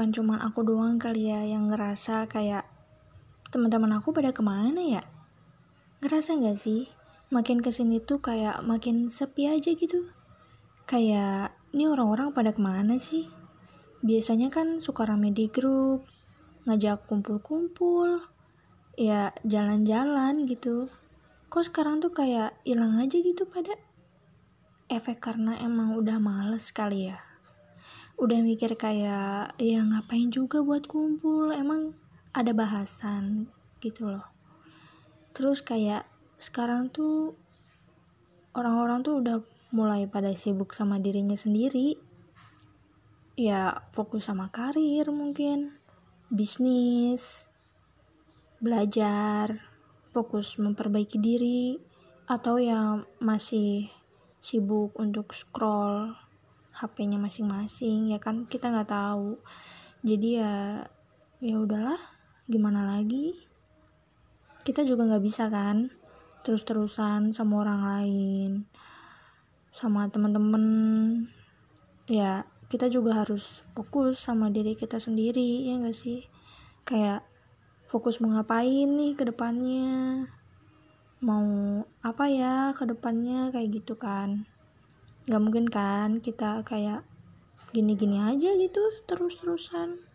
bukan cuman aku doang kali ya yang ngerasa kayak teman-teman aku pada ke mana ya? Ngerasa nggak sih? Makin ke sini tuh kayak makin sepi aja gitu. Kayak ini orang-orang pada ke mana sih? Biasanya kan suka rame di grup ngajak kumpul-kumpul ya jalan-jalan gitu. Kok sekarang tuh kayak hilang aja gitu pada? Efek karena emang udah males kali ya udah mikir kayak ya ngapain juga buat kumpul? Emang ada bahasan gitu loh. Terus kayak sekarang tuh orang-orang tuh udah mulai pada sibuk sama dirinya sendiri. Ya fokus sama karir mungkin bisnis belajar fokus memperbaiki diri atau yang masih sibuk untuk scroll HP-nya masing-masing ya kan? Kita nggak tahu. Jadi ya ya udahlah gimana lagi? Kita juga nggak bisa kan? Terus-terusan sama orang lain sama teman-teman ya kita juga harus fokus sama diri kita sendiri ya gak sih? Kayak fokus mau ngapain nih ke depannya? Mau apa ya ke depannya? Kayak gitu kan gak mungkin kan kita kayak gini-gini aja gitu terus-terusan